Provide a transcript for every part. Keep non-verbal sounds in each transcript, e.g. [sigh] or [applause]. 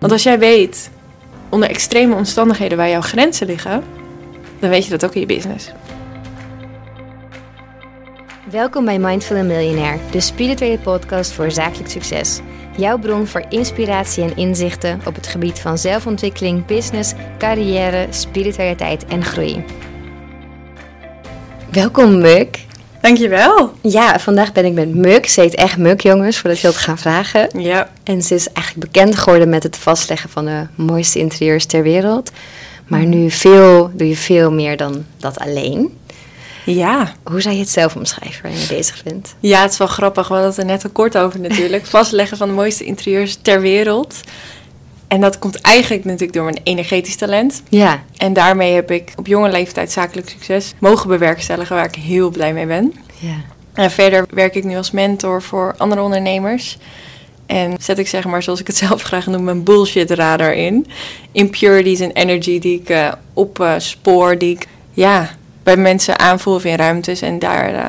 Want als jij weet onder extreme omstandigheden waar jouw grenzen liggen, dan weet je dat ook in je business. Welkom bij Mindful Millionaire, de spirituele podcast voor zakelijk succes. Jouw bron voor inspiratie en inzichten op het gebied van zelfontwikkeling, business, carrière, spiritualiteit en groei. Welkom Muk. Dankjewel. Ja, vandaag ben ik met Muk. Ze heet echt Muk, jongens, voordat je dat gaan vragen. Ja. En ze is eigenlijk bekend geworden met het vastleggen van de mooiste interieurs ter wereld. Maar nu veel, doe je veel meer dan dat alleen. Ja. Hoe zou je het zelf omschrijven waar je mee bezig bent? Ja, het is wel grappig. We hadden het er net al kort over natuurlijk. [laughs] Vastleggen van de mooiste interieurs ter wereld. En dat komt eigenlijk natuurlijk door mijn energetisch talent. Ja, En daarmee heb ik op jonge leeftijd zakelijk succes mogen bewerkstelligen, waar ik heel blij mee ben. ja. En verder werk ik nu als mentor voor andere ondernemers. En zet ik zeg maar, zoals ik het [laughs] zelf graag noem, mijn bullshit radar in. Impurities en energy die ik eh, opspoor, die ik ja, bij mensen aanvoel of in ruimtes. En daar eh,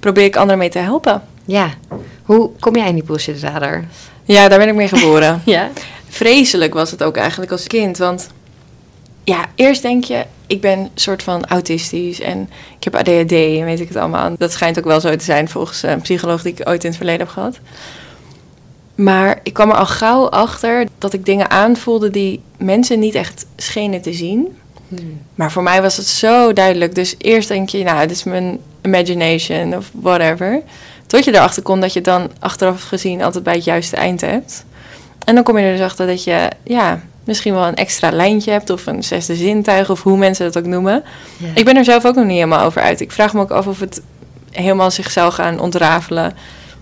probeer ik anderen mee te helpen. Ja. Hoe kom jij in die bullshit radar? Ja, daar ben ik mee geboren. [laughs] Ja. Vreselijk was het ook eigenlijk als kind. Want ja, eerst denk je, ik ben een soort van autistisch en ik heb ADHD en weet ik het allemaal. Dat schijnt ook wel zo te zijn volgens een psycholoog die ik ooit in het verleden heb gehad. Maar ik kwam er al gauw achter dat ik dingen aanvoelde die mensen niet echt schenen te zien. Maar voor mij was het zo duidelijk. Dus eerst denk je, nou, dit is mijn imagination of whatever. Tot je erachter komt dat je dan achteraf gezien altijd bij het juiste eind hebt. En dan kom je er dus achter dat je, ja, misschien wel een extra lijntje hebt of een zesde zintuig of hoe mensen dat ook noemen. Ja. Ik ben er zelf ook nog niet helemaal over uit. Ik vraag me ook af of het helemaal zich zou gaan ontrafelen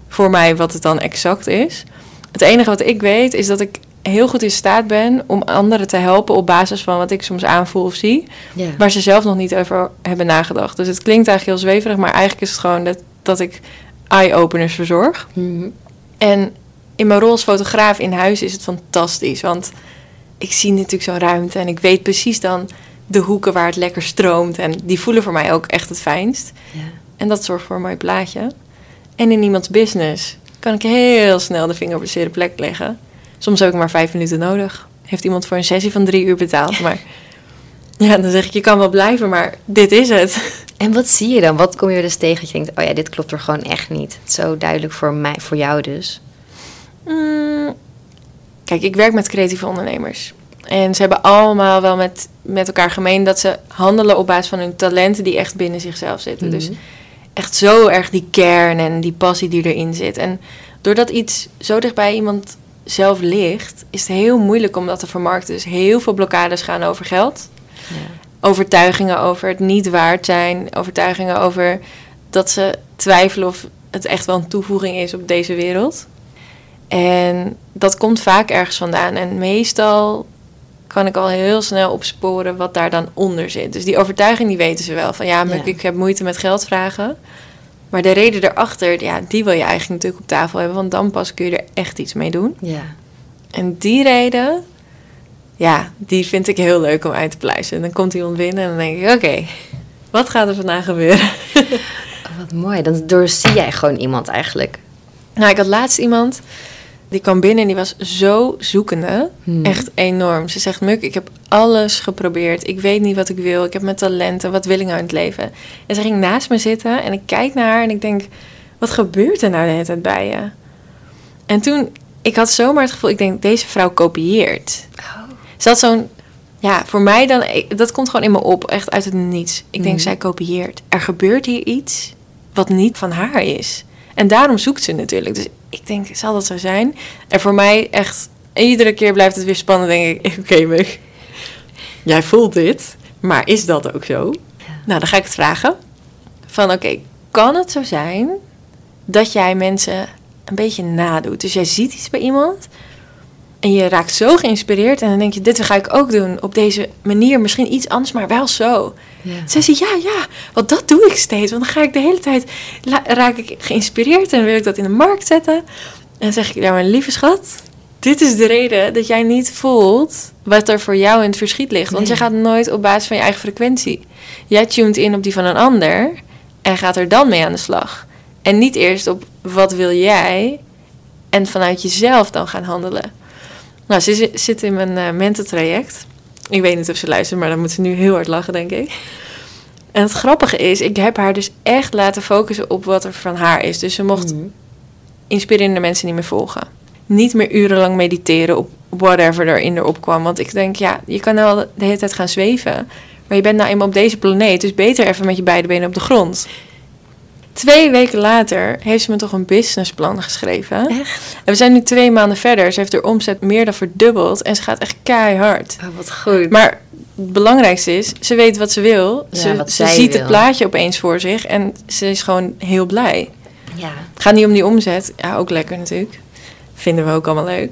voor mij wat het dan exact is. Het enige wat ik weet is dat ik heel goed in staat ben om anderen te helpen op basis van wat ik soms aanvoel of zie, Ja. waar ze zelf nog niet over hebben nagedacht. Dus het klinkt eigenlijk heel zweverig, maar eigenlijk is het gewoon dat, dat ik eye-openers verzorg. Mhm. En in mijn rol als fotograaf in huis is het fantastisch. Want ik zie natuurlijk zo'n ruimte en ik weet precies dan de hoeken waar het lekker stroomt. En die voelen voor mij ook echt het fijnst. Ja. En dat zorgt voor een mooi plaatje. En in iemands business kan ik heel snel de vinger op de zere plek leggen. Soms heb ik maar vijf minuten nodig. Heeft iemand voor een sessie van drie uur betaald. Maar [laughs] ja, dan zeg ik, je kan wel blijven, maar dit is het. [laughs] En wat zie je dan? Wat kom je er dus tegen dat je denkt, oh ja, dit klopt er gewoon echt niet. Zo duidelijk voor mij, voor jou dus. Mm, Kijk, ik werk met creatieve ondernemers. En ze hebben allemaal wel met, met elkaar gemeen dat ze handelen op basis van hun talenten die echt binnen zichzelf zitten. Dus Mhm. echt zo erg die kern en die passie die erin zit. En doordat iets zo dicht bij iemand zelf ligt, is het heel moeilijk om dat te vermarkten. Dus heel veel blokkades gaan over geld. Ja. Overtuigingen over het niet waard zijn. Overtuigingen over dat ze twijfelen of het echt wel een toevoeging is op deze wereld. En dat komt vaak ergens vandaan. En meestal kan ik al heel snel opsporen wat daar dan onder zit. Dus die overtuiging die weten ze wel. Van ja, maar Ja. ik heb moeite met geld vragen. Maar de reden erachter, ja, die wil je eigenlijk natuurlijk op tafel hebben. Want dan pas kun je er echt iets mee doen. Ja. En die reden, ja, die vind ik heel leuk om uit te pluizen. En dan komt iemand binnen en dan denk ik, oké, wat gaat er vandaag gebeuren? Oh, [laughs] wat mooi. Dan doorzie jij gewoon iemand eigenlijk. Nou, ik had laatst iemand, die kwam binnen en die was zo zoekende. Hmm. Echt enorm. Ze zegt, Muk, ik heb alles geprobeerd. Ik weet niet wat ik wil. Ik heb mijn talenten. Wat wil ik nou in het leven? En ze ging naast me zitten en ik kijk naar haar en ik denk, wat gebeurt er nou de hele tijd bij je? En toen, ik had zomaar het gevoel, ik denk, deze vrouw kopieert. Oh. Ze had zo'n, ja, voor mij dan, dat komt gewoon in me op, echt uit het niets. Ik denk, Mhm. zij kopieert. Er gebeurt hier iets wat niet van haar is. En daarom zoekt ze natuurlijk. Dus ik denk, zal dat zo zijn? En voor mij echt, iedere keer blijft het weer spannend. Denk ik, [laughs] oké, Muk, jij voelt dit, maar is dat ook zo? Nou, dan ga ik het vragen. Van, oké, kan het zo zijn dat jij mensen een beetje nadoet? Dus jij ziet iets bij iemand en je raakt zo geïnspireerd en dan denk je, dit ga ik ook doen op deze manier. Misschien iets anders, maar wel zo. Ja. Zij zei, ja, ja, want dat doe ik steeds. Want dan ga ik de hele tijd, raak ik geïnspireerd en wil ik dat in de markt zetten. En dan zeg ik, ja, mijn lieve schat, dit is de reden dat jij niet voelt wat er voor jou in het verschiet ligt. Want Nee. je gaat nooit op basis van je eigen frequentie. Jij tunt in op die van een ander en gaat er dan mee aan de slag. En niet eerst op wat wil jij en vanuit jezelf dan gaan handelen. Nou, ze zi- zit in mijn eh mentortraject. Ik weet niet of ze luistert, maar dan moet ze nu heel hard lachen, denk ik. En het grappige is, ik heb haar dus echt laten focussen op wat er van haar is. Dus ze mocht Mhm. inspirerende mensen niet meer volgen. Niet meer urenlang mediteren op whatever er in erop kwam. Want ik denk, ja, je kan wel de hele tijd gaan zweven. Maar je bent nou eenmaal op deze planeet, dus beter even met je beide benen op de grond. Twee weken later heeft ze me toch een businessplan geschreven. Echt? En we zijn nu twee maanden verder. Ze heeft haar omzet meer dan verdubbeld en ze gaat echt keihard. Oh, wat goed. Maar het belangrijkste is, ze weet wat ze wil. Ja, ze ziet wil. het plaatje opeens voor zich en ze is gewoon heel blij. ja. Het gaat niet om die omzet. Ja, ook lekker natuurlijk. Vinden we ook allemaal leuk.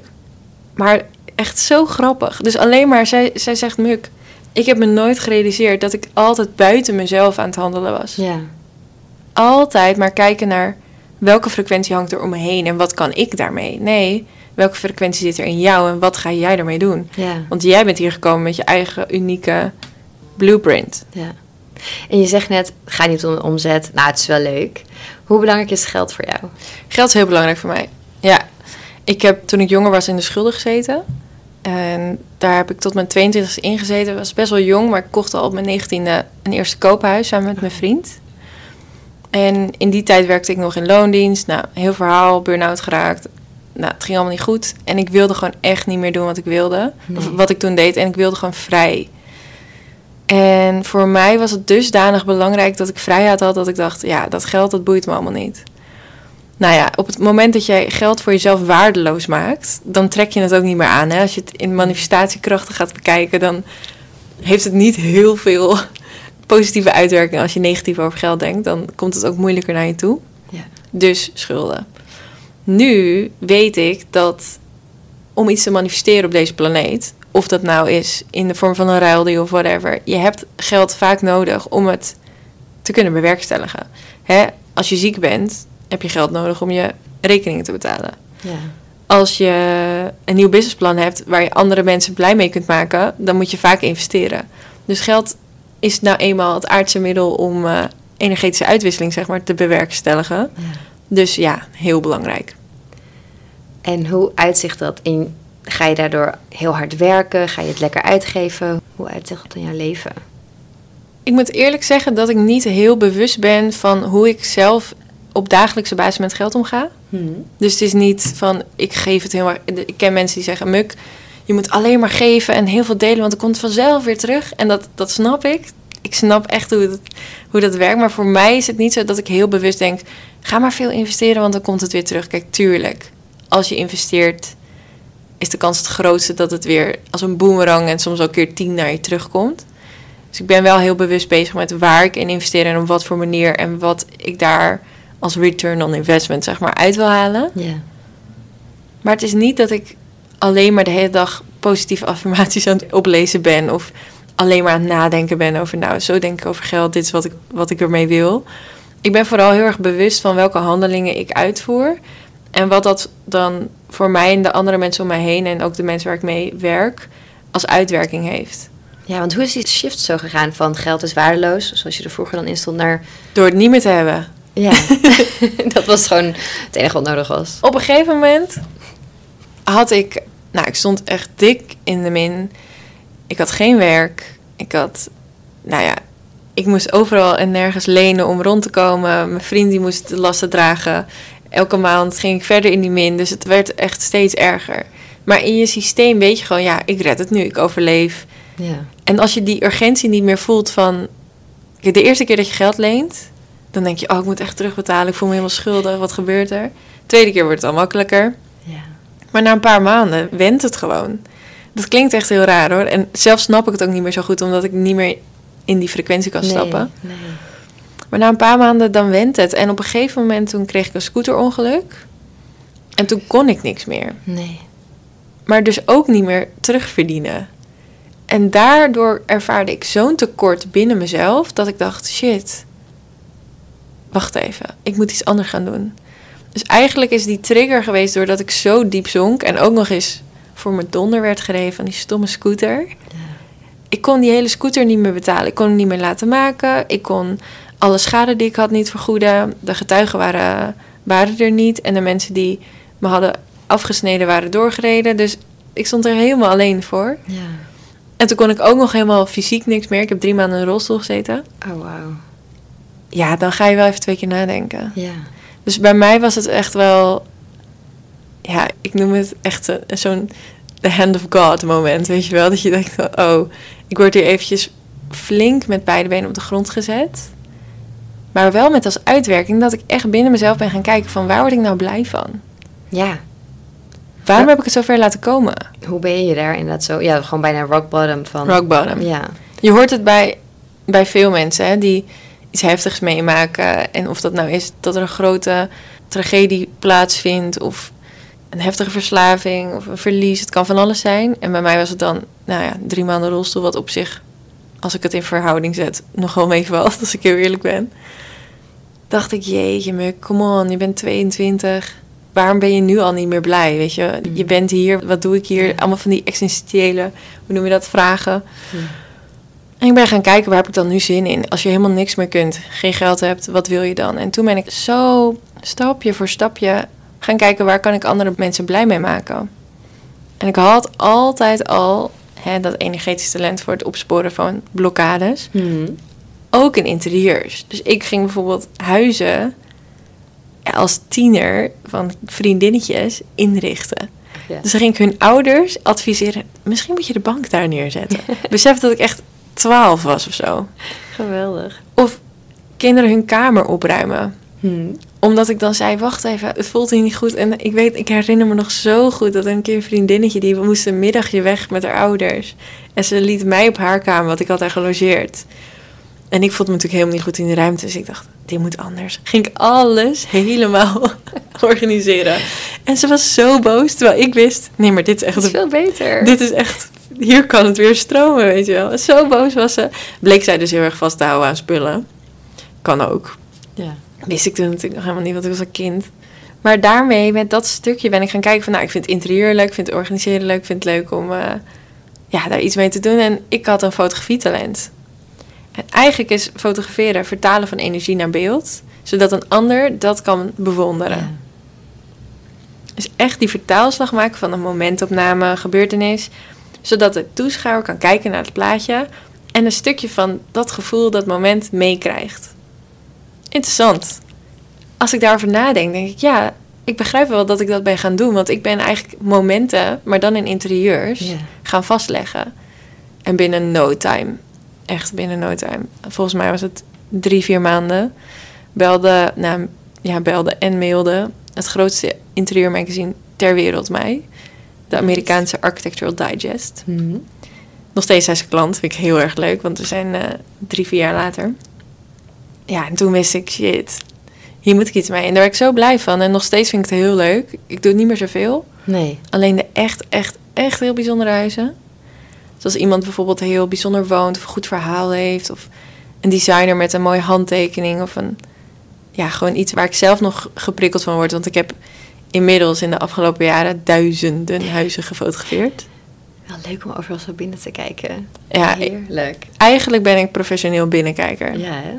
Maar echt zo grappig. Dus alleen maar, zij, zij zegt, Muk, ik heb me nooit gerealiseerd dat ik altijd buiten mezelf aan het handelen was. Ja. Altijd maar kijken naar welke frequentie hangt er om me heen en wat kan ik daarmee. Nee, welke frequentie zit er in jou en wat ga jij ermee doen? Ja. Want jij bent hier gekomen met je eigen unieke blueprint. ja. En je zegt net, gaat niet om de omzet. Nou, het is wel leuk. Hoe belangrijk is geld voor jou? Geld is heel belangrijk voor mij. Ja, ik heb toen ik jonger was in de schulden gezeten. En daar heb ik tot mijn 22e ingezeten. Was best wel jong, maar ik kocht al op mijn 19e een eerste koophuis samen met mijn vriend. En in die tijd werkte ik nog in loondienst. Nou, heel verhaal, burn-out geraakt. Nou, het ging allemaal niet goed. En ik wilde gewoon echt niet meer doen wat ik wilde. Of Nee. wat ik toen deed. En ik wilde gewoon vrij. En voor mij was het dusdanig belangrijk dat ik vrijheid had. Dat ik dacht, ja, dat geld, dat boeit me allemaal niet. Nou ja, op het moment dat jij geld voor jezelf waardeloos maakt, dan trek je het ook niet meer aan. Hè? Als je het in manifestatiekrachten gaat bekijken, dan heeft het niet heel veel positieve uitwerking als je negatief over geld denkt. Dan komt het ook moeilijker naar je toe. Ja. Dus schulden. Nu weet ik dat om iets te manifesteren op deze planeet, of dat nou is in de vorm van een ruildeal of whatever, je hebt geld vaak nodig om het te kunnen bewerkstelligen. Hè? Als je ziek bent, heb je geld nodig om je rekeningen te betalen. Ja. Als je een nieuw businessplan hebt waar je andere mensen blij mee kunt maken, dan moet je vaak investeren. Dus geld is nou eenmaal het aardse middel om eh, energetische uitwisseling zeg maar, te bewerkstelligen. ja. Dus ja, heel belangrijk. En hoe uitzicht dat in... Ga je daardoor heel hard werken? Ga je het lekker uitgeven? Hoe uitzicht dat in jouw leven? Ik moet eerlijk zeggen dat ik niet heel bewust ben van hoe ik zelf op dagelijkse basis met geld omga. Dus het is niet van ik geef het heel erg. Ik ken mensen die zeggen: Muk, je moet alleen maar geven en heel veel delen, want dan komt het vanzelf weer terug. En dat, dat snap ik. Ik snap echt hoe, het, hoe dat werkt. Maar voor mij is het niet zo dat ik heel bewust denk: ga maar veel investeren, want dan komt het weer terug. Kijk, tuurlijk, als je investeert, is de kans het grootste dat het weer als een boemerang en soms ook keer tien naar je terugkomt. Dus ik ben wel heel bewust bezig met waar ik in investeer en op wat voor manier en wat ik daar als return on investment zeg maar uit wil halen. Ja. Maar het is niet dat ik alleen maar de hele dag positieve affirmaties aan het oplezen ben. Of alleen maar aan het nadenken ben over, nou, zo denk ik over geld. Dit is wat ik, wat ik ermee wil. Ik ben vooral heel erg bewust van welke handelingen ik uitvoer. En wat dat dan voor mij en de andere mensen om mij heen... en ook de mensen waar ik mee werk, als uitwerking heeft. Ja, want hoe is die shift zo gegaan van geld is waardeloos, zoals je er vroeger dan in stond, naar... Door het niet meer te hebben. Ja, [laughs] [laughs] dat was gewoon het enige wat nodig was. Op een gegeven moment had ik, nou, ik stond echt dik in de min. Ik had geen werk. Ik had, nou ja, ik moest overal en nergens lenen om rond te komen. Mijn vriend die moest de lasten dragen. Elke maand ging ik verder in die min. Dus het werd echt steeds erger. Maar in je systeem weet je gewoon, ja, ik red het nu, ik overleef. Ja. En als je die urgentie niet meer voelt van... De eerste keer dat je geld leent... dan denk je, oh, ik moet echt terugbetalen. Ik voel me helemaal schuldig. Wat gebeurt er? Tweede keer wordt het al makkelijker. Maar na een paar maanden went het gewoon. Dat klinkt echt heel raar hoor. En zelf snap ik het ook niet meer zo goed... omdat ik niet meer in die frequentie kan stappen. Nee, nee. Maar na een paar maanden dan went het. En op een gegeven moment toen kreeg ik een scooterongeluk. En toen kon ik niks meer. nee. maar dus ook niet meer terugverdienen. En daardoor ervaarde ik zo'n tekort binnen mezelf dat ik dacht: shit, wacht even, ik moet iets anders gaan doen. Dus eigenlijk is die trigger geweest doordat ik zo diep zonk en ook nog eens voor mijn donder werd gereden van die stomme scooter. Ik kon die hele scooter niet meer betalen. Ik kon hem niet meer laten maken. Ik kon alle schade die ik had niet vergoeden. De getuigen waren, waren er niet. En de mensen die me hadden afgesneden waren doorgereden. Dus ik stond er helemaal alleen voor. Ja. En toen kon ik ook nog helemaal fysiek niks meer. Ik heb drie maanden in een rolstoel gezeten. Oh, wauw. Ja, dan ga je wel even twee keer nadenken. Ja. Dus bij mij was het echt wel... Ja, ik noem het echt een- zo'n... The hand of God moment, weet je wel? Dat je denkt van, oh, ik word hier eventjes flink met beide benen op de grond gezet. Maar wel met als uitwerking dat ik echt binnen mezelf ben gaan kijken van... waar word ik nou blij van? Ja. Waarom Ja. heb ik het zover laten komen? Hoe ben je daar inderdaad zo? Ja, gewoon bijna rock bottom van... Rock bottom. Ja. Je hoort het bij, bij veel mensen hè, die iets heftigs meemaken. En of dat nou is dat er een grote tragedie plaatsvindt. Of een heftige verslaving. Of een verlies. Het kan van alles zijn. En bij mij was het dan, nou ja, drie maanden rolstoel. Wat op zich, als ik het in verhouding zet, nog wel meevalt. [laughs] Als ik heel eerlijk ben. Dacht ik, jeetje me, come on, je bent 22. Waarom ben je nu al niet meer blij? Weet je, Mm. je bent hier, wat doe ik hier? Allemaal van die existentiële, hoe noem je dat, vragen. Ja. En ik ben gaan kijken, waar heb ik dan nu zin in? Als je helemaal niks meer kunt, geen geld hebt, wat wil je dan? En toen ben ik zo stapje voor stapje gaan kijken, waar kan ik andere mensen blij mee maken? En ik had altijd al hè, dat energetisch talent voor het opsporen van blokkades. Mhm. Ook in interieurs. Dus ik ging bijvoorbeeld huizen als tiener van vriendinnetjes inrichten. Ja. Dus dan ging ik hun ouders adviseren, misschien moet je de bank daar neerzetten. [laughs] Besef dat ik echt 12 was of zo. Geweldig. Of kinderen hun kamer opruimen. Mhm. Omdat ik dan zei, wacht even, het voelt hier niet goed. En ik weet, ik herinner me nog zo goed dat een keer een vriendinnetje... die moest een middagje weg met haar ouders. En ze liet mij op haar kamer, want ik had daar gelogeerd. En ik voelde me natuurlijk helemaal niet goed in de ruimte. Dus ik dacht, dit moet anders. Ging ik alles helemaal [laughs] organiseren. En ze was zo boos, terwijl ik wist... nee, maar dit is echt Dat is veel beter. dit is echt, hier kan het weer stromen, weet je wel. Zo boos was ze. Bleek zij dus heel erg vast te houden aan spullen. Kan ook. Ja. Wist ik toen natuurlijk nog helemaal niet, want ik was een kind. Maar daarmee, met dat stukje, ben ik gaan kijken van... nou, ik vind het interieur leuk, ik vind het organiseren leuk... ik vind het leuk om eh, ja, daar iets mee te doen. En ik had een fotografietalent. En eigenlijk is fotograferen vertalen van energie naar beeld... zodat een ander dat kan bewonderen. Ja. Dus echt die vertaalslag maken van een momentopname, gebeurtenis. Zodat de toeschouwer kan kijken naar het plaatje. En een stukje van dat gevoel, dat moment meekrijgt. Interessant. Als ik daarover nadenk, denk ik, ja, ik begrijp wel dat ik dat ben gaan doen. Want ik ben eigenlijk momenten, maar dan in interieurs, Ja. gaan vastleggen. En binnen no time. Echt binnen no time. Volgens mij was het drie, vier maanden. Belde, nou ja, belde en mailde het grootste interieurmagazine ter wereld mij. De Amerikaanse Architectural Digest. Mhm. Nog steeds zijn ze klant, vind ik heel erg leuk, want we zijn eh, drie, vier jaar later. Ja, en toen wist ik, shit, hier moet ik iets mee. En daar ben ik zo blij van. En nog steeds vind ik het heel leuk. Ik doe het niet meer zoveel. Nee. Alleen de echt, echt, echt heel bijzondere huizen. Zoals iemand bijvoorbeeld heel bijzonder woont of een goed verhaal heeft. Of een designer met een mooie handtekening. Of een, ja, gewoon iets waar ik zelf nog geprikkeld van word. Want ik heb inmiddels in de afgelopen jaren duizenden huizen gefotografeerd. Wel leuk om overal zo binnen te kijken. Ja, Heerlijk. eigenlijk ben ik professioneel binnenkijker. Ja, hè?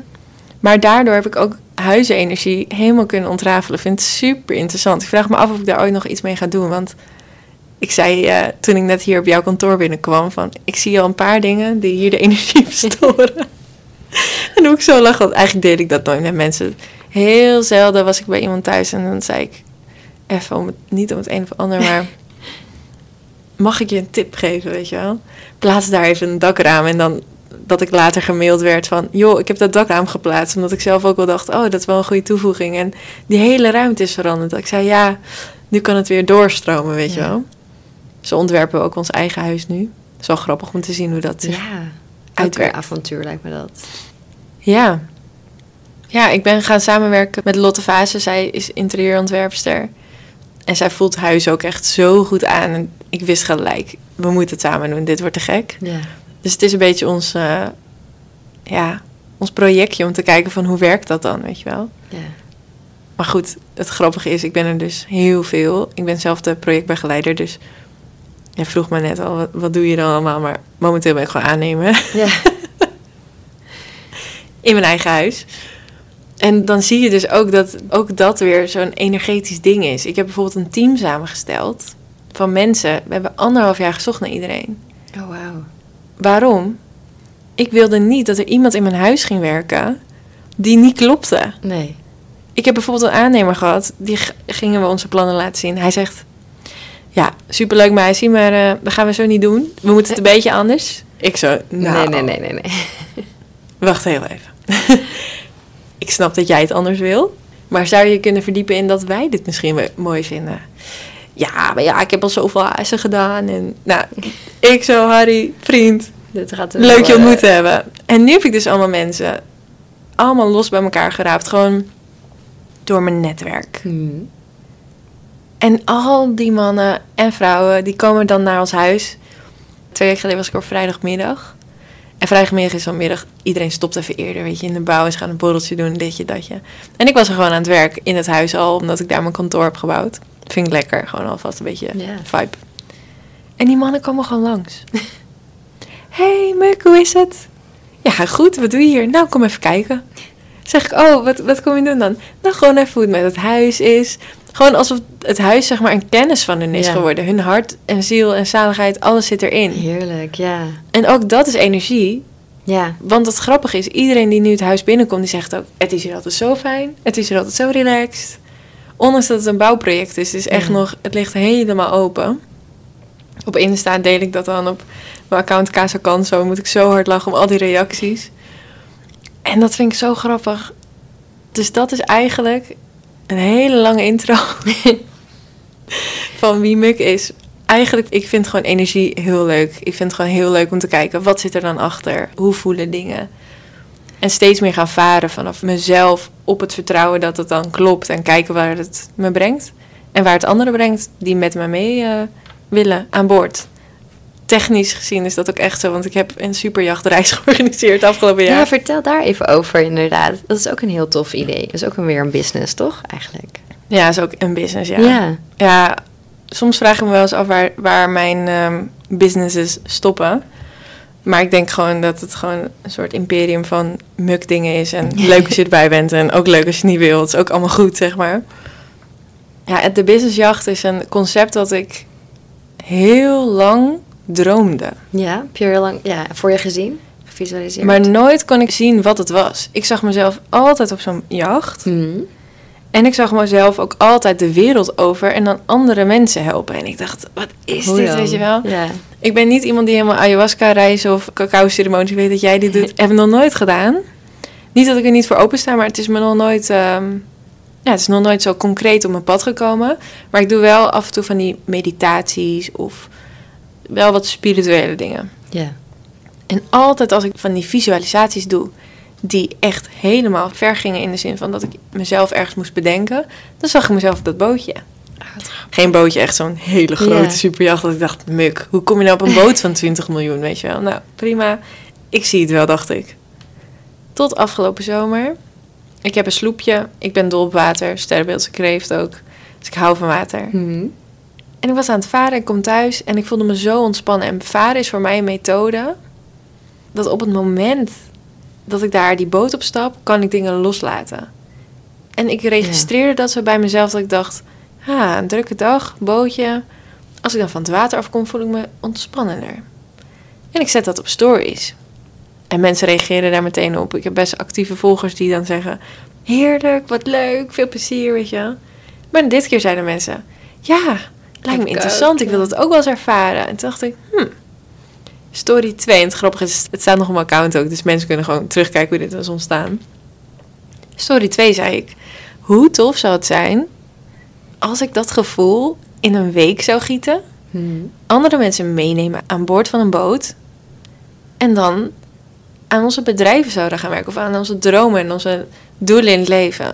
Maar daardoor heb ik ook huizenergie helemaal kunnen ontrafelen. Ik vind het super interessant. Ik vraag me af of ik daar ooit nog iets mee ga doen. Want ik zei eh, toen ik net hier op jouw kantoor binnenkwam... van ik zie al een paar dingen die hier de energie [laughs] verstoren. en hoe ik zo lach, want eigenlijk deed ik dat nooit met mensen. Heel zelden was ik bij iemand thuis en dan zei ik... even om het, niet om het een of ander, maar... [laughs] mag ik je een tip geven, weet je wel? Plaats daar even een dakraam en dan dat ik later gemaild werd van... joh, ik heb dat dakraam geplaatst. Omdat ik zelf ook wel dacht, oh, dat is wel een goede toevoeging. En die hele ruimte is veranderd. Dat ik zei, ja, nu kan het weer doorstromen, weet je wel. Zo ontwerpen we ook ons eigen huis nu. Het is wel grappig om te zien hoe dat... Ja. Ook weer Uitwerkt. avontuur lijkt me dat. Ja. Ja, ik ben gaan samenwerken met Lotte Vase. Zij is interieurontwerpster. En zij voelt huis ook echt zo goed aan. En ik wist gelijk, we moeten het samen doen. Dit wordt te gek. Ja. Dus het is een beetje ons, eh, ja, ons projectje om te kijken van hoe werkt dat dan, weet je wel. Ja. Maar goed, het grappige is, ik ben er dus heel veel. Ik ben zelf de projectbegeleider, dus jij vroeg me net al, wat, wat doe je dan allemaal? Maar momenteel ben ik gewoon aannemen Ja. [laughs] in mijn eigen huis. En dan zie je dus ook dat ook dat weer zo'n energetisch ding is. Ik heb bijvoorbeeld een team samengesteld van mensen. We hebben anderhalf jaar gezocht naar iedereen. Oh, wauw. Waarom? Ik wilde niet dat er iemand in mijn huis ging werken die niet klopte. Nee. Ik heb bijvoorbeeld een aannemer gehad, die gingen we onze plannen laten zien. Hij zegt, ja, superleuk meisje, maar eh, dat gaan we zo niet doen. We moeten het een beetje anders. Ik zo, nou, Nee, nee, nee, nee, nee. [laughs] wacht heel even. [laughs] ik snap dat jij het anders wil, maar zou je kunnen verdiepen in dat wij dit misschien wel mooi vinden? Ja, maar ja, ik heb al zoveel hazen gedaan. En nou, ik zo, Harry, vriend, Dit gaat leuk je eh, ontmoet te hebben. En nu heb ik dus allemaal mensen, allemaal los bij elkaar geraapt. Gewoon door mijn netwerk. hmm. En al die mannen en vrouwen, die komen dan naar ons huis. Twee weken geleden was ik op vrijdagmiddag. En vrijdagmiddag is vanmiddag, iedereen stopt even eerder, weet je, in de bouw. En ze gaan een borreltje doen, ditje, datje. En ik was er gewoon aan het werk in het huis al, omdat ik daar mijn kantoor heb gebouwd. Vind ik lekker, gewoon alvast een beetje vibe. En die mannen komen gewoon langs. [laughs] hey, Muk, hoe is het? Ja, goed, wat doe je hier? Nou, kom even kijken. Zeg ik, oh, wat, wat kom je doen dan? Nou, gewoon even hoe het met het huis is. Gewoon alsof het huis zeg maar een kennis van hun is Ja. geworden. Hun hart en ziel en zaligheid, alles zit erin. Heerlijk, ja. En ook dat is energie. Ja. Want het grappige is, iedereen die nu het huis binnenkomt, die zegt ook... Het is hier altijd zo fijn, het is hier altijd zo relaxed. Ondanks dat het een bouwproject is, het is echt Ja. nog... Het ligt helemaal open. Op Insta deel ik dat dan op mijn account Casa Canso. Moet ik zo hard lachen om al die reacties. En dat vind ik zo grappig. Dus dat is eigenlijk een hele lange intro [laughs] van wie Muk is. Eigenlijk, ik vind gewoon energie heel leuk. Ik vind het gewoon heel leuk om te kijken, wat zit er dan achter? Hoe voelen dingen? En steeds meer gaan varen vanaf mezelf op het vertrouwen dat het dan klopt. En kijken waar het me brengt. En waar het anderen brengt die met me mee eh, willen aan boord. Technisch gezien is dat ook echt zo, want ik heb een superjachtreis [laughs] georganiseerd afgelopen Ja. jaar. vertel daar even over inderdaad. Dat is ook een heel tof idee. Dat is ook een weer een business, toch? Eigenlijk. Ja, is ook een business, ja. Ja. Ja, soms vraag ik me wel eens af waar, waar mijn ehm, businesses stoppen. Maar ik denk gewoon dat het gewoon een soort imperium van mukdingen is. En [laughs] leuk als je erbij bent en ook leuk als je het niet wil. Het is ook allemaal goed, zeg maar. Ja, de businessjacht is een concept dat ik heel lang droomde. Ja, heb je heel lang ja, voor je gezien? Gevisualiseerd? Maar nooit kon ik zien wat het was. Ik zag mezelf altijd op zo'n jacht. Hmm. En ik zag mezelf ook altijd de wereld over en dan andere mensen helpen. En ik dacht, wat is Hoe dit, dan? weet je wel? Ja. Ik ben niet iemand die helemaal ayahuasca reizen of cacao ceremonies weet dat jij dit doet. [laughs] Heb ik nog nooit gedaan. Niet dat ik er niet voor open sta, maar het is me nog nooit, ehm, ja, het is nog nooit zo concreet op mijn pad gekomen. Maar ik doe wel af en toe van die meditaties of wel wat spirituele dingen. Ja. En altijd als ik van die visualisaties doe, die echt helemaal ver gingen in de zin van dat ik mezelf ergens moest bedenken, dan zag ik mezelf op dat bootje. Geen bootje, echt zo'n hele grote Ja. superjacht. Dat ik dacht, muk, hoe kom je nou op een boot van [laughs] 20 miljoen, weet je wel? Nou, prima. Ik zie het wel, dacht ik. Tot afgelopen zomer. Ik heb een sloepje. Ik ben dol op water. Sterrenbeeldse kreeft ook. Dus ik hou van water. Hmm. En ik was aan het varen, ik kom thuis en ik voelde me zo ontspannen. En varen is voor mij een methode dat op het moment dat ik daar die boot op stap, kan ik dingen loslaten. En ik registreerde dat zo bij mezelf dat ik dacht, ah, een drukke dag, bootje. Als ik dan van het water afkom, voel ik me ontspannender. En ik zet dat op stories. En mensen reageren daar meteen op. Ik heb best actieve volgers die dan zeggen, heerlijk, wat leuk, veel plezier, weet je. Maar dit keer zeiden mensen, ja, lijkt me interessant. Ik wil dat ook wel eens ervaren. En toen dacht ik, hmm. Story 2. En het grappige is, het staat nog op mijn account ook. Dus mensen kunnen gewoon terugkijken hoe dit was ontstaan. Story 2 zei ik, hoe tof zou het zijn als ik dat gevoel in een week zou gieten. Hmm. Andere mensen meenemen aan boord van een boot. En dan aan onze bedrijven zouden gaan werken. Of aan onze dromen en onze doelen in het leven.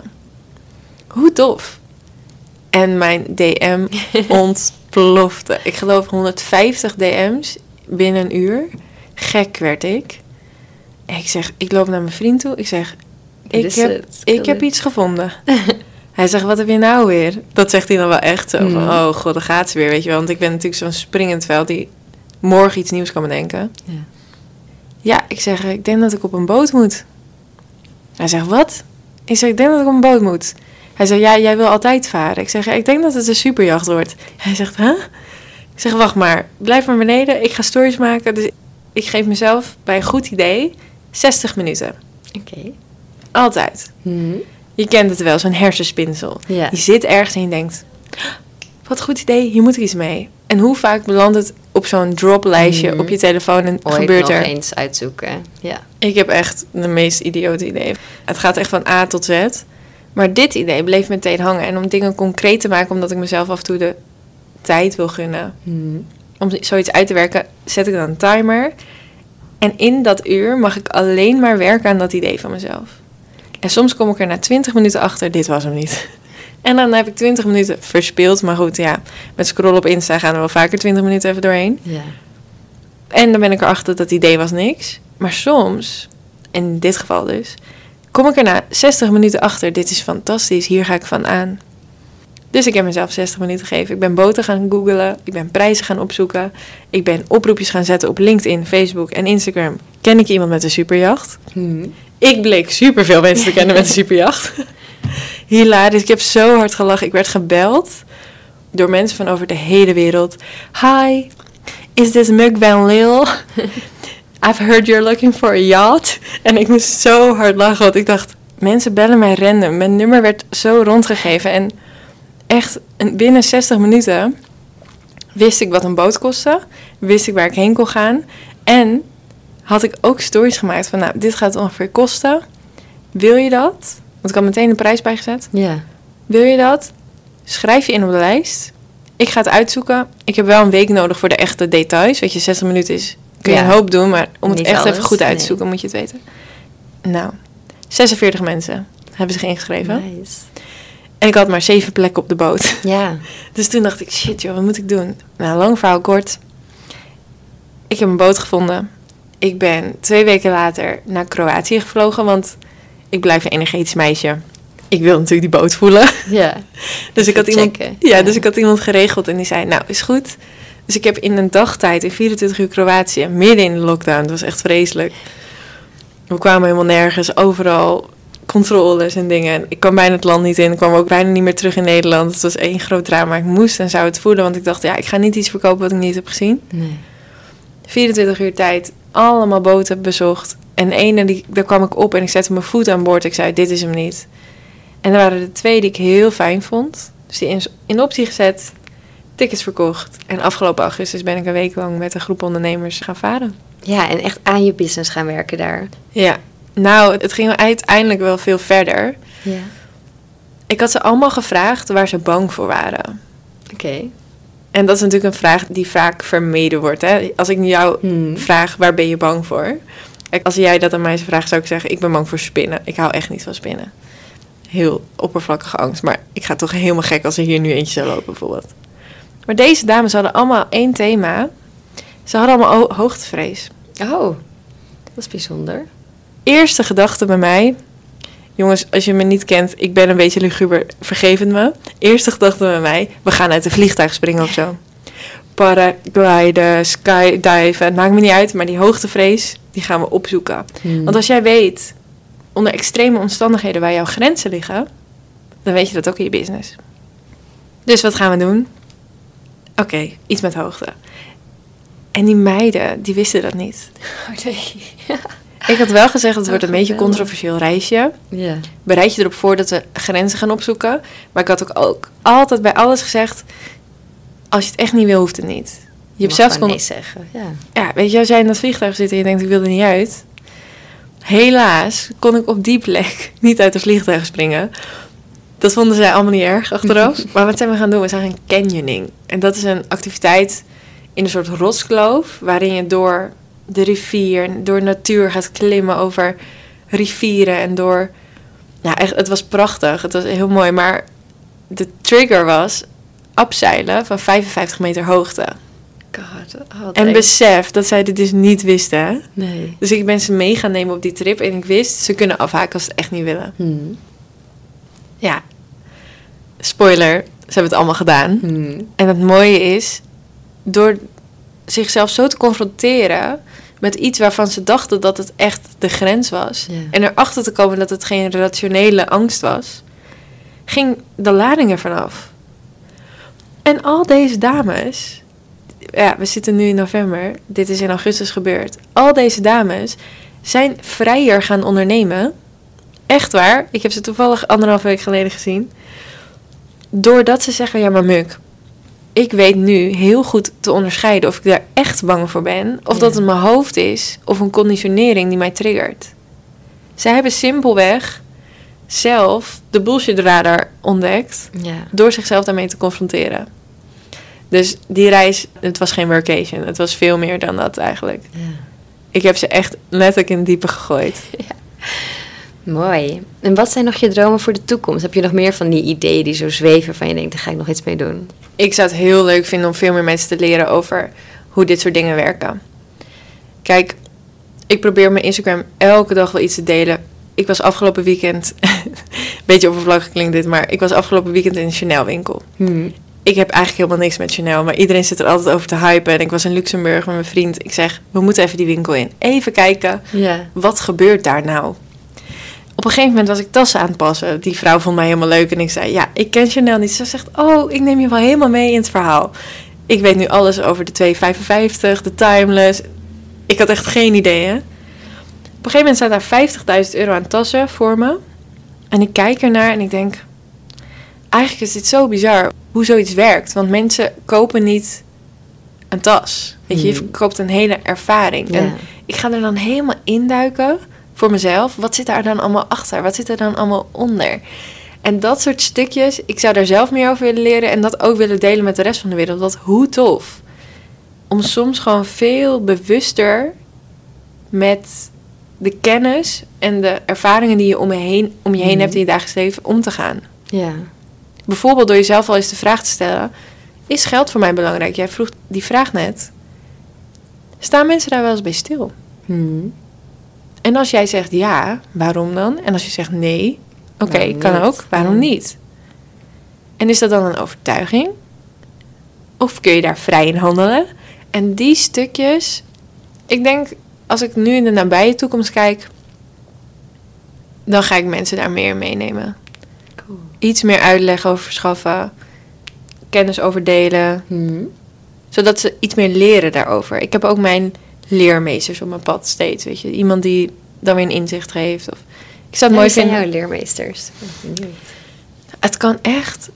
Hoe tof. En mijn DM [laughs] ontplofte. Ik geloof 150 DM's binnen een uur. Gek werd ik. En ik zeg, ik loop naar mijn vriend toe. Ik zeg, ik heb, ik heb iets gevonden. [laughs] Hij zegt, wat heb je nou weer? Dat zegt hij dan wel echt zo van, Mm. oh god, daar gaat ze weer, weet je wel. Want ik ben natuurlijk zo'n springend veld die morgen iets nieuws kan bedenken. Ja. Ja, ik zeg, ik denk dat ik op een boot moet. Hij zegt, wat? Ik zeg, ik denk dat ik op een boot moet. Hij zegt, ja, jij wil altijd varen. Ik zeg, ik denk dat het een superjacht wordt. Hij zegt, huh? Ik zeg, wacht maar, blijf maar beneden. Ik ga stories maken. Dus ik geef mezelf bij een goed idee 60 minuten. Oké. Altijd. Mhm. Je kent het wel, zo'n hersenspinsel. Ja. Je zit ergens en je denkt, wat een goed idee, hier moet ik iets mee. En hoe vaak belandt het op zo'n droplijstje Mhm. op je telefoon en Ooit gebeurt nog er? eens uitzoeken. Ja. Ik heb echt de meest idiote ideeën. Het gaat echt van A tot Z. Maar dit idee bleef meteen hangen. En om dingen concreet te maken, omdat ik mezelf af en toe de tijd wil gunnen. Mhm. Om zoiets uit te werken, zet ik dan een timer. En in dat uur mag ik alleen maar werken aan dat idee van mezelf. En soms kom ik er na 20 minuten achter, dit was hem niet. [laughs] En dan heb ik 20 minuten verspeeld. Maar goed, ja, met scrollen op Insta gaan er wel vaker 20 minuten even doorheen. Ja. En dan ben ik erachter dat idee was niks. Maar soms, in dit geval dus, kom ik er na 60 minuten achter. Dit is fantastisch, hier ga ik van aan. Dus ik heb mezelf 60 minuten gegeven. Ik ben boten gaan googlen. Ik ben prijzen gaan opzoeken. Ik ben oproepjes gaan zetten op LinkedIn, Facebook en Instagram. Ken ik iemand met een superjacht? Mhm. Ik bleek superveel mensen te kennen met een superjacht. [laughs] Hilarisch. Ik heb zo hard gelachen. Ik werd gebeld door mensen van over de hele wereld. Hi, is this Mug Van Lil? [laughs] I've heard you're looking for a yacht. En ik moest zo hard lachen, want ik dacht... Mensen bellen mij random. Mijn nummer werd zo rondgegeven. En echt binnen 60 minuten wist ik wat een boot kostte. Wist ik waar ik heen kon gaan. En had ik ook stories gemaakt van... Nou, dit gaat ongeveer kosten. Wil je dat? Want ik had meteen een prijs bijgezet. Ja. Wil je dat? Schrijf je in op de lijst. Ik ga het uitzoeken. Ik heb wel een week nodig voor de echte details. Weet je, 60 minuten is... Kun je Ja. een hoop doen, maar om het Niet echt alles, even goed uit te nee. zoeken, moet je het weten. Nou, 46 mensen hebben zich ingeschreven. Nice. En ik had maar zeven plekken op de boot. Ja. [laughs] Dus toen dacht ik, shit joh, wat moet ik doen? Nou, lang verhaal kort. Ik heb een boot gevonden. Ik ben twee weken later naar Kroatië gevlogen, want ik blijf een energetisch meisje. Ik wil natuurlijk die boot voelen. Ja. [laughs] Dus ik had iemand, Ja. dus ik had iemand geregeld en die zei, nou, is goed. Dus ik heb in een dagtijd, in 24 uur Kroatië, midden in de lockdown, het was echt vreselijk. We kwamen helemaal nergens, overal controles en dingen. Ik kwam bijna het land niet in, ik kwam ook bijna niet meer terug in Nederland. Het was één groot drama. Ik moest en zou het voelen, want ik dacht, ja, ik ga niet iets verkopen wat ik niet heb gezien. Nee. 24 uur tijd, allemaal boten bezocht. En de ene, die, daar kwam ik op en ik zette mijn voet aan boord. Ik zei, dit is hem niet. En er waren er twee die ik heel fijn vond. Dus die in, in optie gezet, tickets verkocht. En afgelopen augustus ben ik een week lang met een groep ondernemers gaan varen. Ja, en echt aan je business gaan werken daar. Ja, nou, het ging uiteindelijk wel veel verder. Ja. Ik had ze allemaal gevraagd waar ze bang voor waren. Oké. En dat is natuurlijk een vraag die vaak vermeden wordt. Hè? Als ik nu jou Hmm. vraag, waar ben je bang voor? Als jij dat aan mij zou vragen, zou ik zeggen, ik ben bang voor spinnen. Ik hou echt niet van spinnen. Heel oppervlakkige angst. Maar ik ga toch helemaal gek als er hier nu eentje zou lopen, bijvoorbeeld. Maar deze dames hadden allemaal één thema. Ze hadden allemaal ho- hoogtevrees. Oh, dat is bijzonder. Eerste gedachte bij mij... Jongens, als je me niet kent, ik ben een beetje luguber, vergeef het me. Eerste gedachte bij mij, we gaan uit een vliegtuig springen of zo. Paragliden, skydiven, het maakt me niet uit, maar die hoogtevrees, die gaan we opzoeken. Hmm. Want als jij weet, onder extreme omstandigheden waar jouw grenzen liggen, dan weet je dat ook in je business. Dus wat gaan we doen? Oké, iets met hoogte. En die meiden, die wisten dat niet. [laughs] Oh, nee. [laughs] Ik had wel gezegd, het Oh, wordt een beetje een controversieel reisje. Ja. Bereid je erop voor dat we grenzen gaan opzoeken. Maar ik had ook, ook altijd bij alles gezegd, als je het echt niet wil, hoeft het niet. Je hebt zelfs kon, nee zeggen. Ja. ja, weet je, als jij in dat vliegtuig zit en je denkt, ik wil er niet uit. Helaas kon ik op die plek [laughs] niet uit het vliegtuig springen. Dat vonden zij allemaal niet erg achteraf. [laughs] maar wat zijn we gaan doen? We zijn gaan canyoning. En dat is een activiteit in een soort rotskloof... waarin je door de rivier, door natuur gaat klimmen over rivieren... en door... Ja, echt, het was prachtig. Het was heel mooi. Maar de trigger was abzeilen van 55 meter hoogte. God, oh, En besef dat zij dit dus niet wisten. Nee. Dus ik ben ze mee gaan nemen op die trip. En ik wist, ze kunnen afhaken als ze het echt niet willen. Hmm. Ja. Spoiler, ze hebben het allemaal gedaan. Hmm. En het mooie is, door zichzelf zo te confronteren met iets waarvan ze dachten dat het echt de grens was. En erachter te komen dat het geen rationele angst was, ging de lading ervan af. En al deze dames, ja, we zitten nu in november. Dit is in augustus gebeurd. Al deze dames zijn vrijer gaan ondernemen. Echt waar. Ik heb ze toevallig anderhalf week geleden gezien. Doordat ze zeggen, ja maar Muk, ik weet nu heel goed te onderscheiden of ik daar echt bang voor ben. Of Ja. dat het mijn hoofd is of een conditionering die mij triggert. Zij hebben simpelweg zelf de bullshit radar ontdekt Ja. door zichzelf daarmee te confronteren. Dus die reis, het was geen workation. Het was veel meer dan dat eigenlijk. ja. Ik heb ze echt letterlijk in het diepe gegooid. [laughs] Mooi. En wat zijn nog je dromen voor de toekomst? Heb je nog meer van die ideeën die zo zweven van je denkt, daar ga ik nog iets mee doen? Ik zou het heel leuk vinden om veel meer mensen te leren over hoe dit soort dingen werken. Kijk, ik probeer op mijn Instagram elke dag wel iets te delen. Ik was afgelopen weekend, [laughs] beetje oppervlakkig klinkt dit, maar ik was afgelopen weekend in een Chanel winkel. Ik heb eigenlijk helemaal niks met Chanel, maar iedereen zit er altijd over te hypen. En ik was in Luxemburg met mijn vriend. Ik zeg, we moeten even die winkel in. Even kijken, wat gebeurt daar nou? Op een gegeven moment was ik tassen aan het passen. Die vrouw vond mij helemaal leuk en ik zei, ja, ik ken Chanel niet. Ze zegt, oh, ik neem je wel helemaal mee in het verhaal. Ik weet nu alles over de 255, de Timeless. Ik had echt geen idee, hè? Op een gegeven moment staat daar 50.000 euro aan tassen voor me. En ik kijk ernaar en ik denk, eigenlijk is dit zo bizar hoe zoiets werkt. Want mensen kopen niet een tas. Weet je, je Hmm. koopt een hele ervaring. Ja. En ik ga er dan helemaal induiken voor mezelf. Wat zit daar dan allemaal achter? Wat zit er dan allemaal onder? En dat soort stukjes, ik zou daar zelf meer over willen leren en dat ook willen delen met de rest van de wereld. Want hoe tof. Om soms gewoon veel bewuster met de kennis en de ervaringen die je om je heen, om je heen Mhm. hebt in je dagelijks leven om te gaan. Ja. Bijvoorbeeld door jezelf al eens de vraag te stellen: Is geld voor mij belangrijk? Jij vroeg die vraag net. Staan mensen daar wel eens bij stil? Hmm. En als jij zegt ja, waarom dan? En als je zegt nee, oké, kan ook, waarom niet? En is dat dan een overtuiging? Of kun je daar vrij in handelen? En die stukjes, ik denk, als ik nu in de nabije toekomst kijk, dan ga ik mensen daar meer meenemen. Cool. Iets meer uitleg over verschaffen, kennis over delen, Hmm. zodat ze iets meer leren daarover. Ik heb ook mijn leermeesters op mijn pad steeds, weet je. Iemand die dan weer een inzicht geeft. Of, ik zou het mooi vinden. jouw leermeesters? Het kan echt.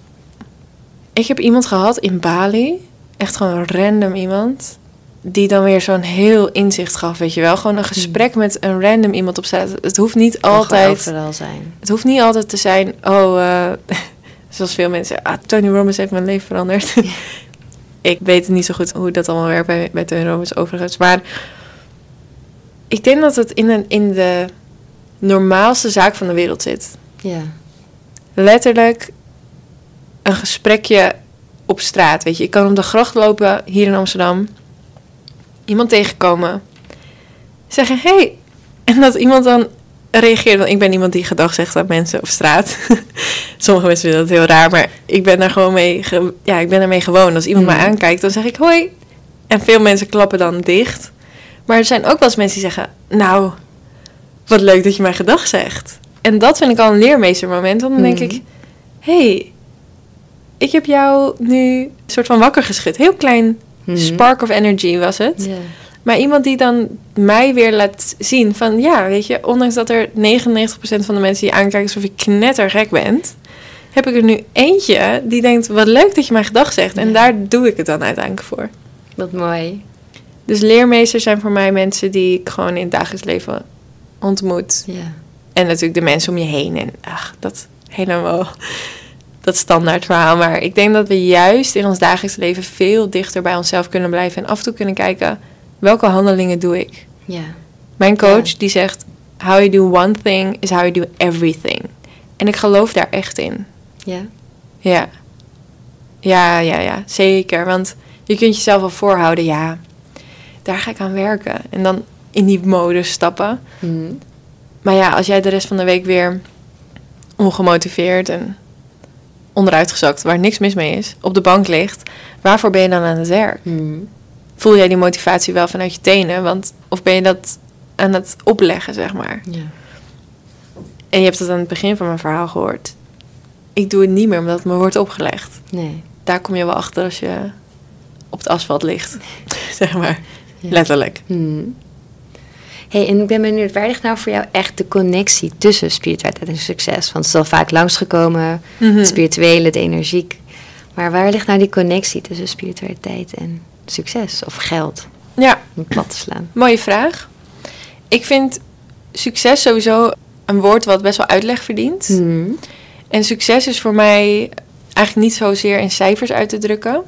Ik heb iemand gehad in Bali, echt gewoon random iemand, die dan weer zo'n heel inzicht gaf, weet je wel. Gewoon een gesprek met een random iemand op straat. Het hoeft niet altijd. zijn. Het hoeft niet altijd te zijn, oh, eh, [laughs] zoals veel mensen ah, Tony Robbins heeft mijn leven veranderd. [laughs] ik weet niet zo goed hoe dat allemaal werkt bij, bij Tony Robbins overigens. Maar ik denk dat het in, een, in de normaalste zaak van de wereld zit. Ja. Letterlijk een gesprekje op straat, weet je. Ik kan op de gracht lopen hier in Amsterdam. Iemand tegenkomen. Zeggen, hey. En dat iemand dan reageert. Want ik ben iemand die gedag zegt aan mensen op straat. [laughs] Sommige mensen vinden dat heel raar. Maar ik ben daar gewoon mee, ge- ja, ik ben daarmee gewoon. Als iemand Mm. mij aankijkt, dan zeg ik hoi. En veel mensen klappen dan dicht. Maar er zijn ook wel eens mensen die zeggen... Nou, wat leuk dat je mij gedag zegt. En dat vind ik al een leermeestermoment. Want dan denk Mhm. ik... hey, ik heb jou nu een soort van wakker geschud. Heel klein Mhm. spark of energy was het. Maar iemand die dan mij weer laat zien van... Ja, weet je, ondanks dat er 99% van de mensen die aankijken... alsof je knettergek bent... heb ik er nu eentje die denkt... Wat leuk dat je mij gedag zegt. En Ja. daar doe ik het dan uiteindelijk voor. Wat mooi. Dus leermeesters zijn voor mij mensen die ik gewoon in het dagelijks leven ontmoet. Ja. En natuurlijk de mensen om je heen. En ach, dat helemaal dat standaard verhaal. Maar ik denk dat we juist in ons dagelijks leven veel dichter bij onszelf kunnen blijven. En af en toe kunnen kijken, welke handelingen doe ik? Ja. Mijn coach Ja. die zegt, how you do one thing is how you do everything. En ik geloof daar echt in. Ja. Ja. Ja, ja, ja, zeker. Want je kunt jezelf wel voorhouden, ja, daar ga ik aan werken. En dan in die modus stappen. Hmm. Maar ja, als jij de rest van de week weer ongemotiveerd en onderuitgezakt, waar niks mis mee is, op de bank ligt, waarvoor ben je dan aan het werk? Hmm. Voel jij die motivatie wel vanuit je tenen? Want, of ben je dat aan het opleggen, zeg maar? Ja. En je hebt het aan het begin van mijn verhaal gehoord. Ik doe het niet meer omdat het me wordt opgelegd. Nee. Daar kom je wel achter als je, op het asfalt ligt. [laughs] zeg maar. Letterlijk. Hmm. Hey, en ik ben benieuwd, waar ligt nou voor jou echt de connectie tussen spiritualiteit en succes? Want het is al vaak langsgekomen, Mhm. het spirituele, het energiek. Maar waar ligt nou die connectie tussen spiritualiteit en succes of geld? Ja, Om plat te slaan. mooie vraag. Ik vind succes sowieso een woord wat best wel uitleg verdient. Hmm. En succes is voor mij eigenlijk niet zozeer in cijfers uit te drukken.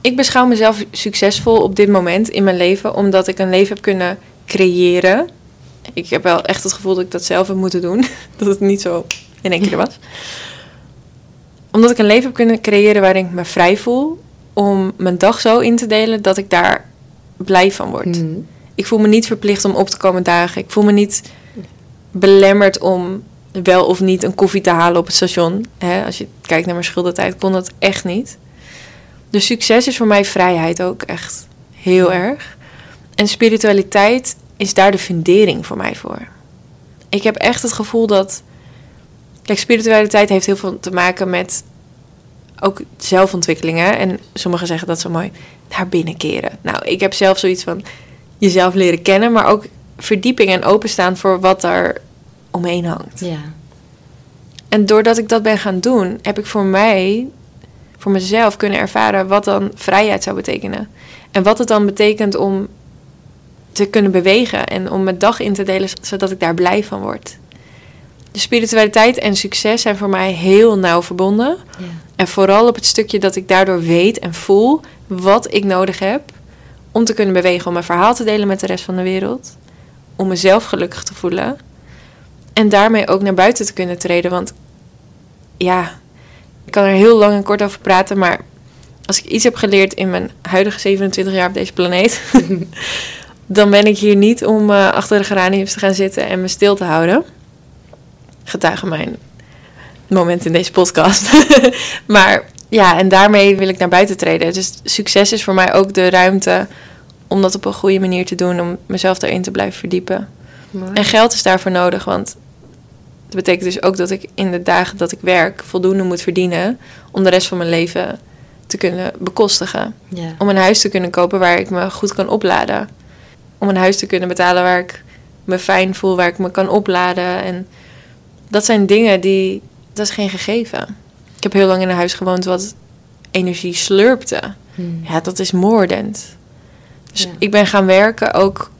Ik beschouw mezelf succesvol op dit moment in mijn leven, omdat ik een leven heb kunnen creëren. Ik heb wel echt het gevoel dat ik dat zelf heb moeten doen, [laughs] dat het niet zo in één keer er [laughs] was. Omdat ik een leven heb kunnen creëren waarin ik me vrij voel om mijn dag zo in te delen dat ik daar blij van word. Hmm. Ik voel me niet verplicht om op te komen dagen. Ik voel me niet belemmerd om wel of niet een koffie te halen op het station. Als je kijkt naar mijn schuldertijd, kon dat echt niet. Dus succes is voor mij vrijheid ook echt heel erg. En spiritualiteit is daar de fundering voor mij voor. Ik heb echt het gevoel dat. Kijk, spiritualiteit heeft heel veel te maken met ook zelfontwikkeling. Hè? En sommigen zeggen dat zo mooi. Naar binnen keren. Nou, ik heb zelf zoiets van jezelf leren kennen, maar ook verdieping en openstaan voor wat er omheen hangt. Ja. En doordat ik dat ben gaan doen, heb ik voor mij, voor mezelf kunnen ervaren wat dan vrijheid zou betekenen. En wat het dan betekent om te kunnen bewegen en om mijn dag in te delen zodat ik daar blij van word. Spiritualiteit en succes zijn voor mij heel nauw verbonden. Ja. En vooral op het stukje dat ik daardoor weet en voel wat ik nodig heb om te kunnen bewegen, om mijn verhaal te delen met de rest van de wereld, om mezelf gelukkig te voelen en daarmee ook naar buiten te kunnen treden. Want ja, ik kan er heel lang en kort over praten, maar als ik iets heb geleerd in mijn huidige 27 jaar op deze planeet, [laughs] dan ben ik hier niet om eh, achter de geraniums te gaan zitten en me stil te houden. Getuige mijn moment in deze podcast. [laughs] maar ja, en daarmee wil ik naar buiten treden. Dus succes is voor mij ook de ruimte om dat op een goede manier te doen, om mezelf daarin te blijven verdiepen. Mooi. En geld is daarvoor nodig, want dat betekent dus ook dat ik in de dagen dat ik werk voldoende moet verdienen om de rest van mijn leven te kunnen bekostigen. Ja. Om een huis te kunnen kopen waar ik me goed kan opladen. Om een huis te kunnen betalen waar ik me fijn voel, waar ik me kan opladen. En dat zijn dingen die, dat is geen gegeven. Ik heb heel lang in een huis gewoond wat energie slurpte. Hmm. Ja, dat is moordend. Dus Ja. ik ben gaan werken ook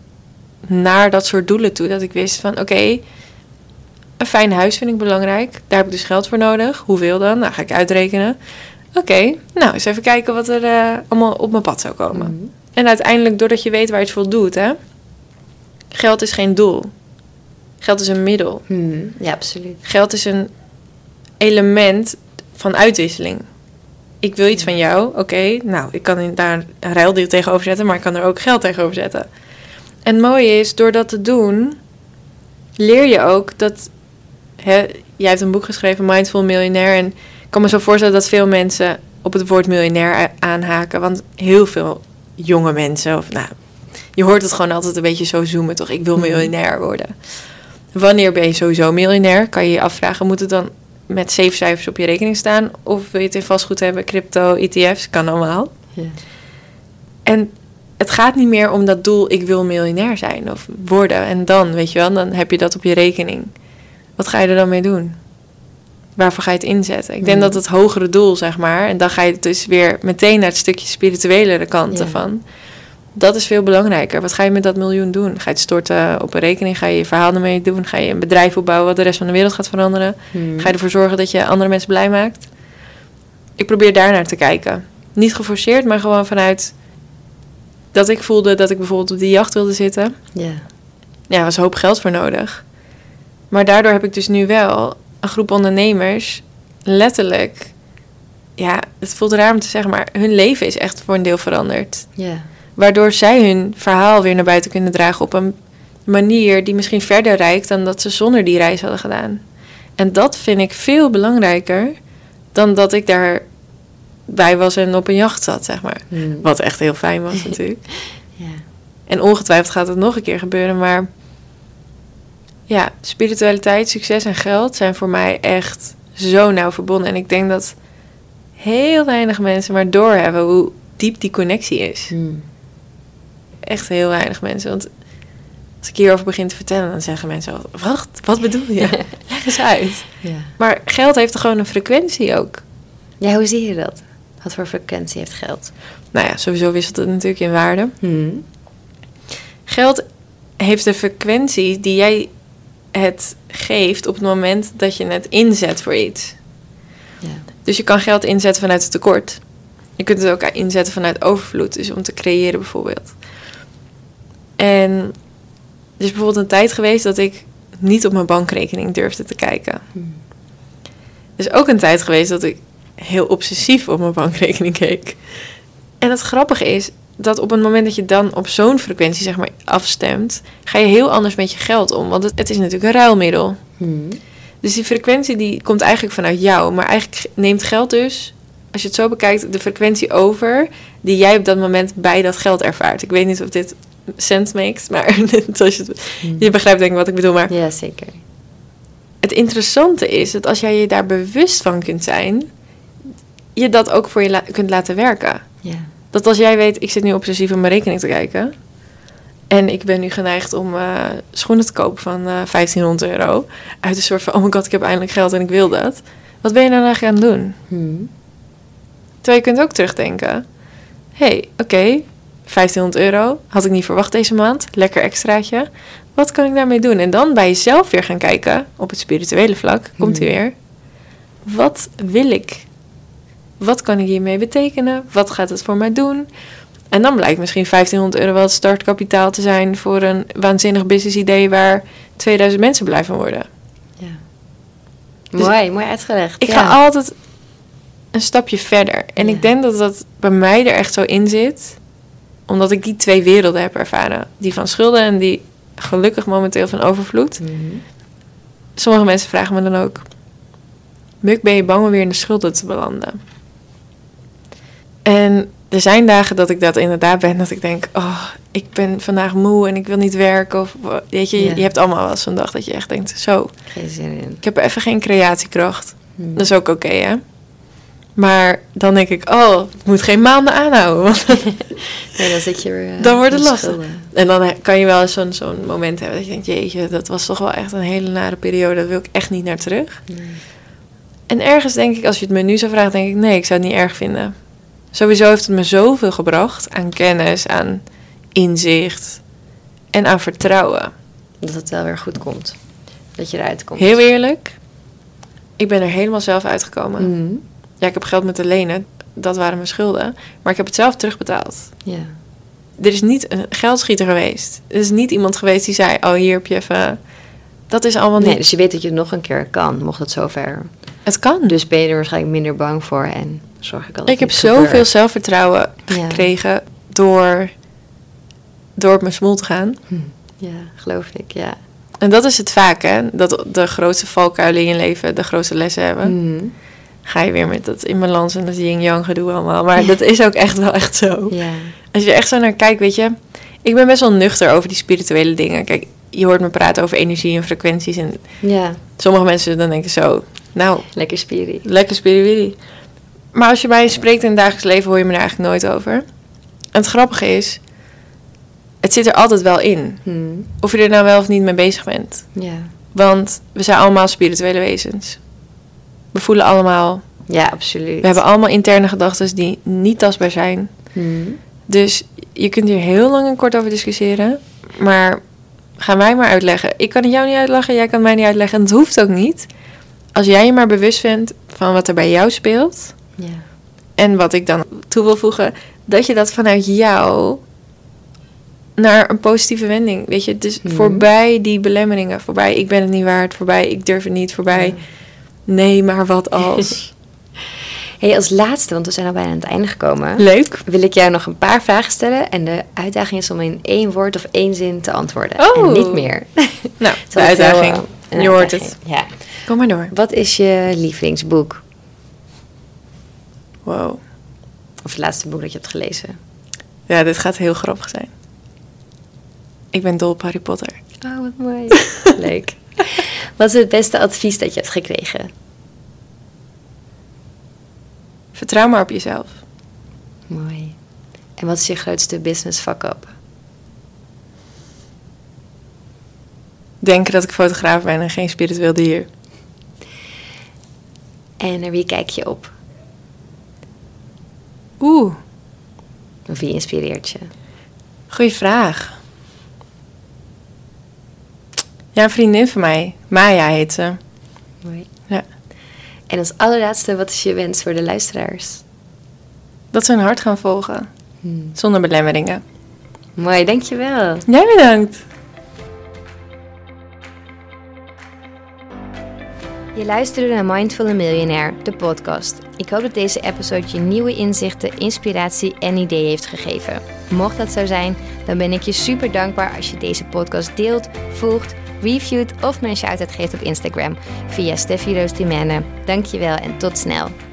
naar dat soort doelen toe. Dat ik wist van oké, een fijn huis vind ik belangrijk. Daar heb ik dus geld voor nodig. Hoeveel dan? Nou, ga ik uitrekenen. Oké, nou eens even kijken wat er eh, allemaal op mijn pad zou komen. Hmm. En uiteindelijk, doordat je weet waar je het voor doet, hè. Geld is geen doel. Geld is een middel. Hmm. Ja, absoluut. Geld is een element van uitwisseling. Ik wil iets van jou, oké. nou, ik kan daar een ruildeal tegenover zetten, maar ik kan er ook geld tegenover zetten. En het mooie is, door dat te doen, leer je ook dat... Hè, jij hebt een boek geschreven, Mindful Millionaire. En ik kan me zo voorstellen dat veel mensen op het woord miljonair aanhaken. Want heel veel jonge mensen, of nou, je hoort het gewoon altijd een beetje zo zoomen, toch? Ik wil Mhm. miljonair worden. Wanneer ben je sowieso miljonair? Kan je je afvragen, moet het dan met zeven cijfers op je rekening staan? Of wil je het in vastgoed hebben, crypto, ETF's? Kan allemaal. Ja. En het gaat niet meer om dat doel, ik wil miljonair zijn of worden. En dan, weet je wel, dan heb je dat op je rekening. Wat ga je er dan mee doen? Waarvoor ga je het inzetten? Ik denk dat het hogere doel, zeg maar, en dan ga je dus weer meteen naar het stukje spirituelere kant Ja. ervan. Dat is veel belangrijker. Wat ga je met dat miljoen doen? Ga je het storten op een rekening? Ga je je verhaal ermee doen? Ga je een bedrijf opbouwen wat de rest van de wereld gaat veranderen? Hmm. Ga je ervoor zorgen dat je andere mensen blij maakt? Ik probeer daar naar te kijken. Niet geforceerd, maar gewoon vanuit dat ik voelde dat ik bijvoorbeeld op die jacht wilde zitten. Ja. Ja, er was een hoop geld voor nodig. Maar daardoor heb ik dus nu wel een groep ondernemers, letterlijk, ja, het voelt raar om te zeggen, maar hun leven is echt voor een deel veranderd. Ja. Waardoor zij hun verhaal weer naar buiten kunnen dragen op een manier die misschien verder reikt dan dat ze zonder die reis hadden gedaan. En dat vind ik veel belangrijker dan dat ik daar bij was en op een jacht zat, zeg maar. Hmm. Wat echt heel fijn was natuurlijk. [laughs] Ja. En ongetwijfeld gaat het nog een keer gebeuren, maar ja, spiritualiteit, succes en geld zijn voor mij echt zo nauw verbonden. En ik denk dat heel weinig mensen maar doorhebben hoe diep die connectie is. Hmm. Echt heel weinig mensen. Want als ik hierover begin te vertellen, dan zeggen mensen wacht, wat bedoel je? [laughs] Leg eens uit. Ja. Maar geld heeft toch gewoon een frequentie ook? ja, hoe zie je dat? Wat voor frequentie heeft geld? Nou ja, sowieso wisselt het natuurlijk in waarde. Hmm. Geld heeft een frequentie die jij het geeft op het moment dat je het inzet voor iets. Ja. Dus je kan geld inzetten vanuit het tekort. Je kunt het ook inzetten vanuit overvloed, dus om te creëren bijvoorbeeld. En er is bijvoorbeeld een tijd geweest dat ik niet op mijn bankrekening durfde te kijken. Hmm. Er is ook een tijd geweest dat ik heel obsessief op mijn bankrekening keek. En het grappige is dat op het moment dat je dan op zo'n frequentie zeg maar afstemt, ga je heel anders met je geld om. Want het, het is natuurlijk een ruilmiddel. Hmm. Dus die frequentie die komt eigenlijk vanuit jou. Maar eigenlijk neemt geld dus, als je het zo bekijkt, de frequentie over die jij op dat moment bij dat geld ervaart. Ik weet niet of dit sense makes, maar [laughs] zoals je, het, je begrijpt denk ik wat ik bedoel. Maar Ja, zeker. het interessante is dat als jij je daar bewust van kunt zijn, je dat ook voor je la- kunt laten werken. Ja. Dat als jij weet, ik zit nu obsessief op mijn rekening te kijken. En ik ben nu geneigd om eh, schoenen te kopen van eh 1500 euro. Uit een soort van, oh my god, ik heb eindelijk geld en ik wil dat. Wat ben je dan eigenlijk aan het doen? Hmm. Terwijl je kunt ook terugdenken. Hé, hey, oké, 1500 euro. Had ik niet verwacht deze maand. Lekker extraatje. Wat kan ik daarmee doen? En dan bij jezelf weer gaan kijken. Op het spirituele vlak. Komt hij Hmm. weer. Wat wil ik? Wat kan ik hiermee betekenen? Wat gaat het voor mij doen? En dan blijkt misschien 1500 euro wel het startkapitaal te zijn voor een waanzinnig business idee waar 2000 mensen blij van worden. Ja. Dus- mooi, mooi uitgelegd. Ik ja. ga altijd een stapje verder. En Ja. ik denk dat dat bij mij er echt zo in zit. Omdat ik die twee werelden heb ervaren. Die van schulden en die gelukkig momenteel van overvloed. Hmm. Sommige mensen vragen me dan ook... Muk, ben je bang om weer in de schulden te belanden? En er zijn dagen dat ik dat inderdaad ben. Dat ik denk, oh, ik ben vandaag moe en ik wil niet werken. Of, weet je, je hebt allemaal wel zo'n dag dat je echt denkt... Zo, Geen zin in. ik heb even geen creatiekracht. Hmm. Dat is ook oké, hè? Maar dan denk ik, oh, het moet geen maanden aanhouden. Want [laughs] Nee, dan zit je weer... eh, Dan wordt het lastig. en dan he- kan je wel eens zo'n zo'n moment hebben dat je denkt, jeetje, dat was toch wel echt een hele nare periode. Daar wil ik echt niet naar terug. Nee. En ergens denk ik, als je het me nu zou vragen, denk ik, nee, ik zou het niet erg vinden. Sowieso heeft het me zoveel gebracht aan kennis, aan inzicht en aan vertrouwen. Dat het wel weer goed komt. Dat je eruit komt. Heel eerlijk, ik ben er helemaal zelf uitgekomen. Hmm. Ja, ik heb geld moeten lenen, dat waren mijn schulden. Maar ik heb het zelf terugbetaald. Ja. er is niet een geldschieter geweest. Er is niet iemand geweest die zei: Oh, hier heb je even. Dat is allemaal Nee, niet. dus je weet dat je het nog een keer kan, mocht het zover. Het kan. Dus ben je er waarschijnlijk minder bang voor en zorg ik al dat ik heb zoveel gebeurt. zelfvertrouwen Ja. gekregen door, door op mijn smoel te gaan. Ja, geloof ik, ja. En dat is het vaak, hè? Dat de grootste valkuilen in je leven de grootste lessen hebben. Hmm. Ga je weer met dat in balans en dat yin-yang gedoe allemaal. Maar dat is ook echt wel echt zo. Ja. Als je er echt zo naar kijkt, weet je... Ik ben best wel nuchter over die spirituele dingen. Kijk, je hoort me praten over energie en frequenties. En ja, sommige mensen dan denken zo... Nou, lekker spiri. Lekker spiriwiri. Maar als je mij spreekt in het dagelijks leven, hoor je me er eigenlijk nooit over. En het grappige is, het zit er altijd wel in. Hmm. Of je er nou wel of niet mee bezig bent. Ja. Want we zijn allemaal spirituele wezens. We voelen allemaal. ja, absoluut. We hebben allemaal interne gedachten die niet tastbaar zijn. Hmm. Dus je kunt hier heel lang en kort over discussiëren. Maar ga mij maar uitleggen. Ik kan het jou niet uitleggen, jij kan mij niet uitleggen. En het hoeft ook niet. Als jij je maar bewust bent van wat er bij jou speelt. Ja. En wat ik dan toe wil voegen, dat je dat vanuit jou naar een positieve wending, weet je, dus Mhm. voorbij die belemmeringen, voorbij ik ben het niet waard, voorbij ik durf het niet, voorbij Ja. Nee, maar wat [laughs] als. Hey, als laatste, want we zijn al bijna aan het einde gekomen, Leuk. wil ik jou nog een paar vragen stellen. En de uitdaging is om in één woord of één zin te antwoorden. Oh. En niet meer. [laughs] Nou, de uitdaging. eh, Je hoort uitdaging? het. Ja. Kom maar door. Wat is je lievelingsboek? Wow. Of het laatste boek dat je hebt gelezen? Ja, dit gaat heel grappig zijn. Ik ben dol op Harry Potter. Oh, wat mooi. [laughs] Leuk. Wat is het beste advies dat je hebt gekregen? Vertrouw maar op jezelf. Mooi. En wat is je grootste business fuck-up? Denken dat ik fotograaf ben en geen spiritueel dier. En naar wie kijk je op? Oeh, Of wie inspireert je? goeie vraag. Ja, een vriendin van mij. Maya heet ze. Mooi. Ja. En als allerlaatste, wat is je wens voor de luisteraars? Dat ze hun hart gaan volgen. Zonder belemmeringen. Mooi, dankjewel. Jij bedankt. Je luisterde naar Mindful Millionaire, de podcast. Ik hoop dat deze episode je nieuwe inzichten, inspiratie en ideeën heeft gegeven. Mocht dat zo zijn, dan ben ik je super dankbaar als je deze podcast deelt, volgt, reviewt of een shout-out geeft op Instagram via Steffi Roos. Dankjewel en tot snel.